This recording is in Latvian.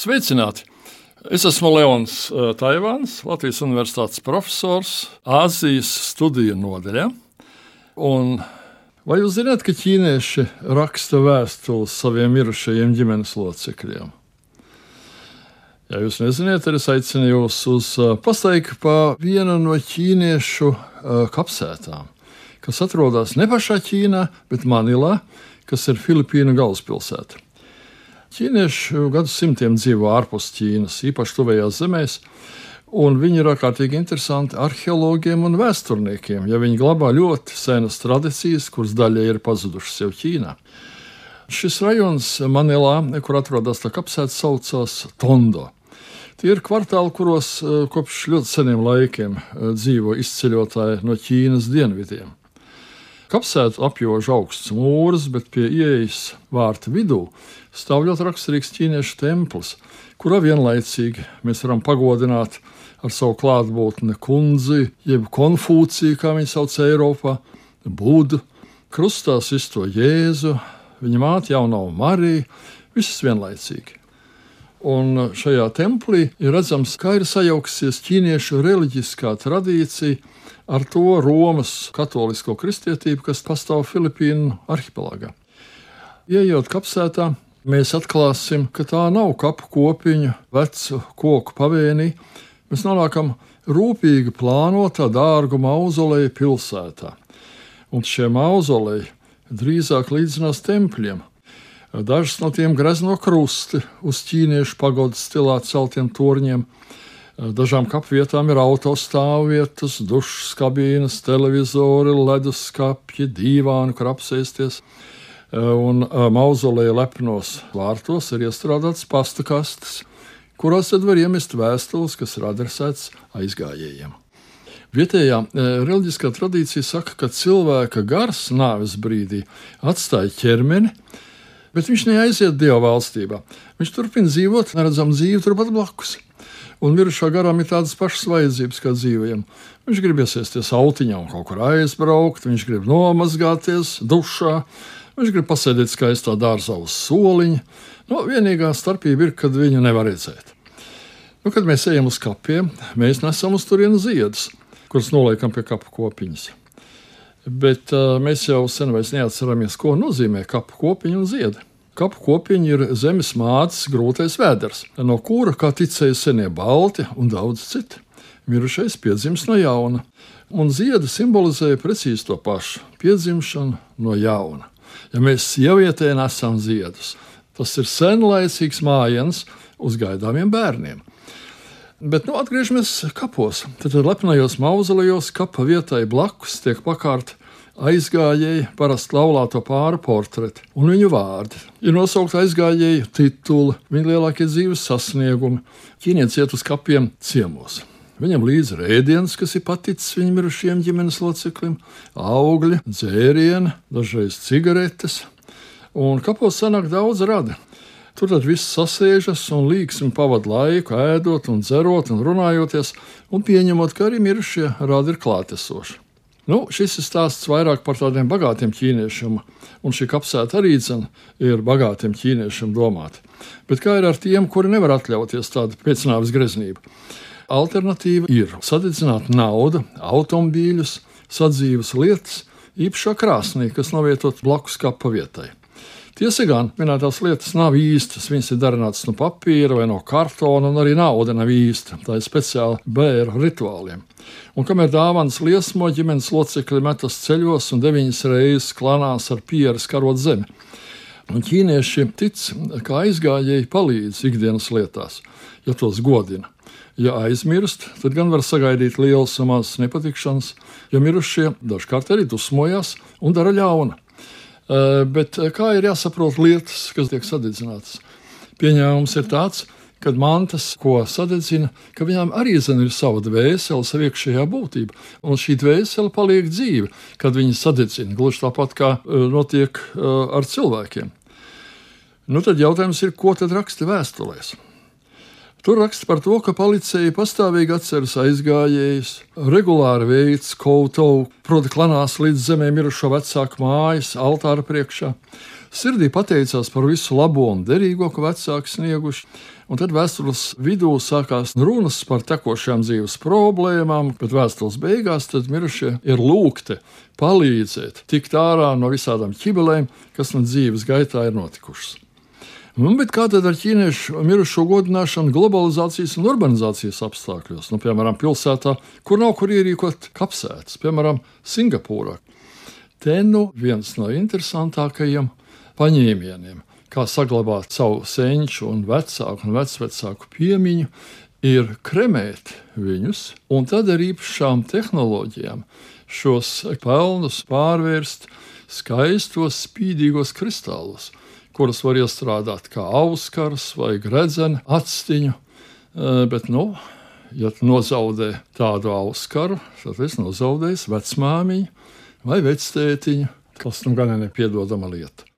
Sveicināti! Es esmu Leons Taivāns, Latvijas Universitātes profesors Āzijas studiju nodaļā. Un vai jūs zināt, ka ķīnieši raksta vēstules saviem mirušajiem ģimenes locekļiem? Ja jūs nezināt, tad es aicinu jūs uz pastaigā pa vienu no ķīniešu kapsētām, kas atrodas ne pašā Ķīnā, bet Manilā, kas ir Filipīnu galvaspilsēta. Ķīnieši gadsimtiem dzīvo ārpus Ķīnas, īpaši tuvējās zemēs, un viņi ir ārkārtīgi interesanti arheologiem un vēsturniekiem, ja viņi glabā ļoti senas tradīcijas, kuras daļai ir pazudušas jau Ķīnā. Šis rajons Manilā, kur atrodas tā kapsēta, saucās Tondo. Tie ir kvartāli, kuros eh, kopš ļoti seniem laikiem eh, dzīvo izceļotāji no Ķīnas dienvidiem. Kapsētu apjož augsts mūrs, bet pie ieejas vārta vidū stāv ļoti raksturīgs ķīniešu templis, kurā vienlaicīgi mēs varam pagodināt ar savu klātbūtni kundzi, jeb konfūciju, kā viņi sauc Eiropā, Budu, krustā sisto Jēzu, viņa māte jauno Mariju, visas vienlaicīgi. Un šajā templī ir redzams, kā ir sajaukusies ķīniešu reliģiskā tradīcija ar to Romas katolisko kristietību, kas pastāv Filipīnu arhipelāgā. Iejot kapsētā, mēs atklāsim, ka tā nav kapu kopiņa, vecu koku pavēnī. Mēs nonākam rūpīgi plānotā dārgu mauzoleja pilsētā. Un šie mauzoleji drīzāk līdzinās tempļiem. Dažas no tiem grezno krusti uz ķīniešu pagodas stilā celtiem torņiem. Dažām kapvietām ir autostāvvietas, dušas kabīnes, televizori, leduskapji, dīvāni, kur apsēsties un mauzoleja lepnos vārtos ir iestrādāts pasta kastes, kurās tad var iemest vēstules, kas ir adresētas aizgājējiem. Vietējā reliģiskā tradīcija saka, ka cilvēka gars nāves brīdī atstāja ķermeni, bet viņš neaiziet Dieva valstībā. Viņš turpina dzīvot, neredzam dzīvi turpat blakus. Un mirušā garām ir tādas pašas vajadzības kā dzīvajam. Viņš grib iesēsties autiņā un kaut kur aizbraukt, viņš grib nomazgāties dušā, Viņš grib pasēdēt skaistā dārzā uz soliņa. Nu, vienīgā starpība ir, kad viņu nevar redzēt. Nu, kad mēs ejam uz kapiem, mēs nesam uz turieni ziedus, kurus noliekam pie kapu kopiņas. Bet uh, mēs jau sen vairs neatceramies, ko nozīmē kapu kopiņa un ziedi. Kapu kopiņa ir zemes mātes grūtais vēders, no kura, kā ticēja senie balti un daudz citu, mirušais piedzims no jauna. Un ziedi simbolizēja precīzi to pašu - piedzimšanu no jauna ja mēs sievietē nesam ziedus. Tas ir senlaicīgs mājiens uz gaidāmiem bērniem. Bet nu, atgriežamies kapos. Tad lepnajos mauzolejos kapa vietai blakus tiek pakārta aizgājēji, parasti laulāto pāri portreti un viņu vārdi. Ir nosaukta aizgājēju tituli, viņa lielākie dzīves sasniegumi. Ķīnietis iet uz kapiem ciemos. Viņam līdzi rēdiens, kas ir paticis viņam mirušiem ģimenes loceklim, augļi, dzērieni, dažreiz cigaretes, un kapos sanāk daudz rada. Tur tad viss sasēžas un līksmi pavadīja laiku, ēdot, un dzerot, un runājoties, un pieņemot, ka arī mirušie rādi ir klātesoši. Nu, šis ir stāsts vairāk par tādiem bagātiem ķīniešiem, un šī kapsēta arī zina, ir bagātiem ķīniešiem domāta. Bet kā ir ar tiem, kuri nevar atļauties tādu pēcnāvas greznību? Alternatīva ir sadedzināt naudu, automobīļus, sadzīves lietas, īpašā krāsnī, kas novietota blakus kapa vietai. Tiesa gan, minētās lietas nav īstas. Viņas ir darinātas no papīra vai no kartona, un arī nauda nav īsta. Tā ir speciāli bērnu rituāliem. Un kamēr dāvanas liesmo, ģimenes locekļi metas ceļos un deviņas reizes klanās ar pieres karot zemi. Un ķīnieši tic, ka aizgājēji palīdz ikdienas lietās, ja tos godina. Ja aizmirst, tad gan var sagaidīt lielas un mazas nepatikšanas, jo mirušie dažkārt arī dusmojas un dara ļaunu. Eh, bet eh, kā ir jāsaprot lietas, kas tiek sadedzinātas? Pieņēmums ir tāds, kad mantas, ko sadedzina, ka viņām arī zina, ir sava dvēsele, sava iekšējā būtība. Un šī dvēsele paliek dzīva, kad viņi sadedzina. Gluži tāpat kā eh, notiek ar cilvēkiem. Nu, tad jautājums ir, ko tad raksta vēstulēs? Tur raksta par to, ka policija pastāvīgi atceras aizgājējus, regulāri veids kautu, proti, klanās līdz zemē mirušo vecāku mājas, altāra priekšā. Sirdī pateicās par visu labo un derīgo, ko vecāki snieguši, un tad vēstures vidū sākās runas par tekošām dzīves problēmām, bet vēstures beigās mirušie ir lūgti palīdzēt tikt ārā no visādām ķibelēm, kas man dzīves gaitā ir notikušas. Nu, bet kā tad ar ķīniešu mirušo godināšanu globalizācijas un urbanizācijas apstākļos? Nu, piemēram, pilsētā, kur nav kur ierīkot kapsētas, piemēram, Singapūrā. Te nu viens no interesantākajiem paņēmieniem, kā saglabāt savu senču un vecāku un vecvecāku piemiņu, ir kremēt viņus un tad ar īpašām tehnoloģijām šos pelnus pārvērst skaistos, spīdīgos kristālus kuras var iestrādāt kā auskars vai gredzenu atstiņu. Bet, nu, ja nozaudē tādu auskaru, tad es nozaudēju vecmāmiņu vai vectētiņu, kas nu gan ir nepiedodama lieta.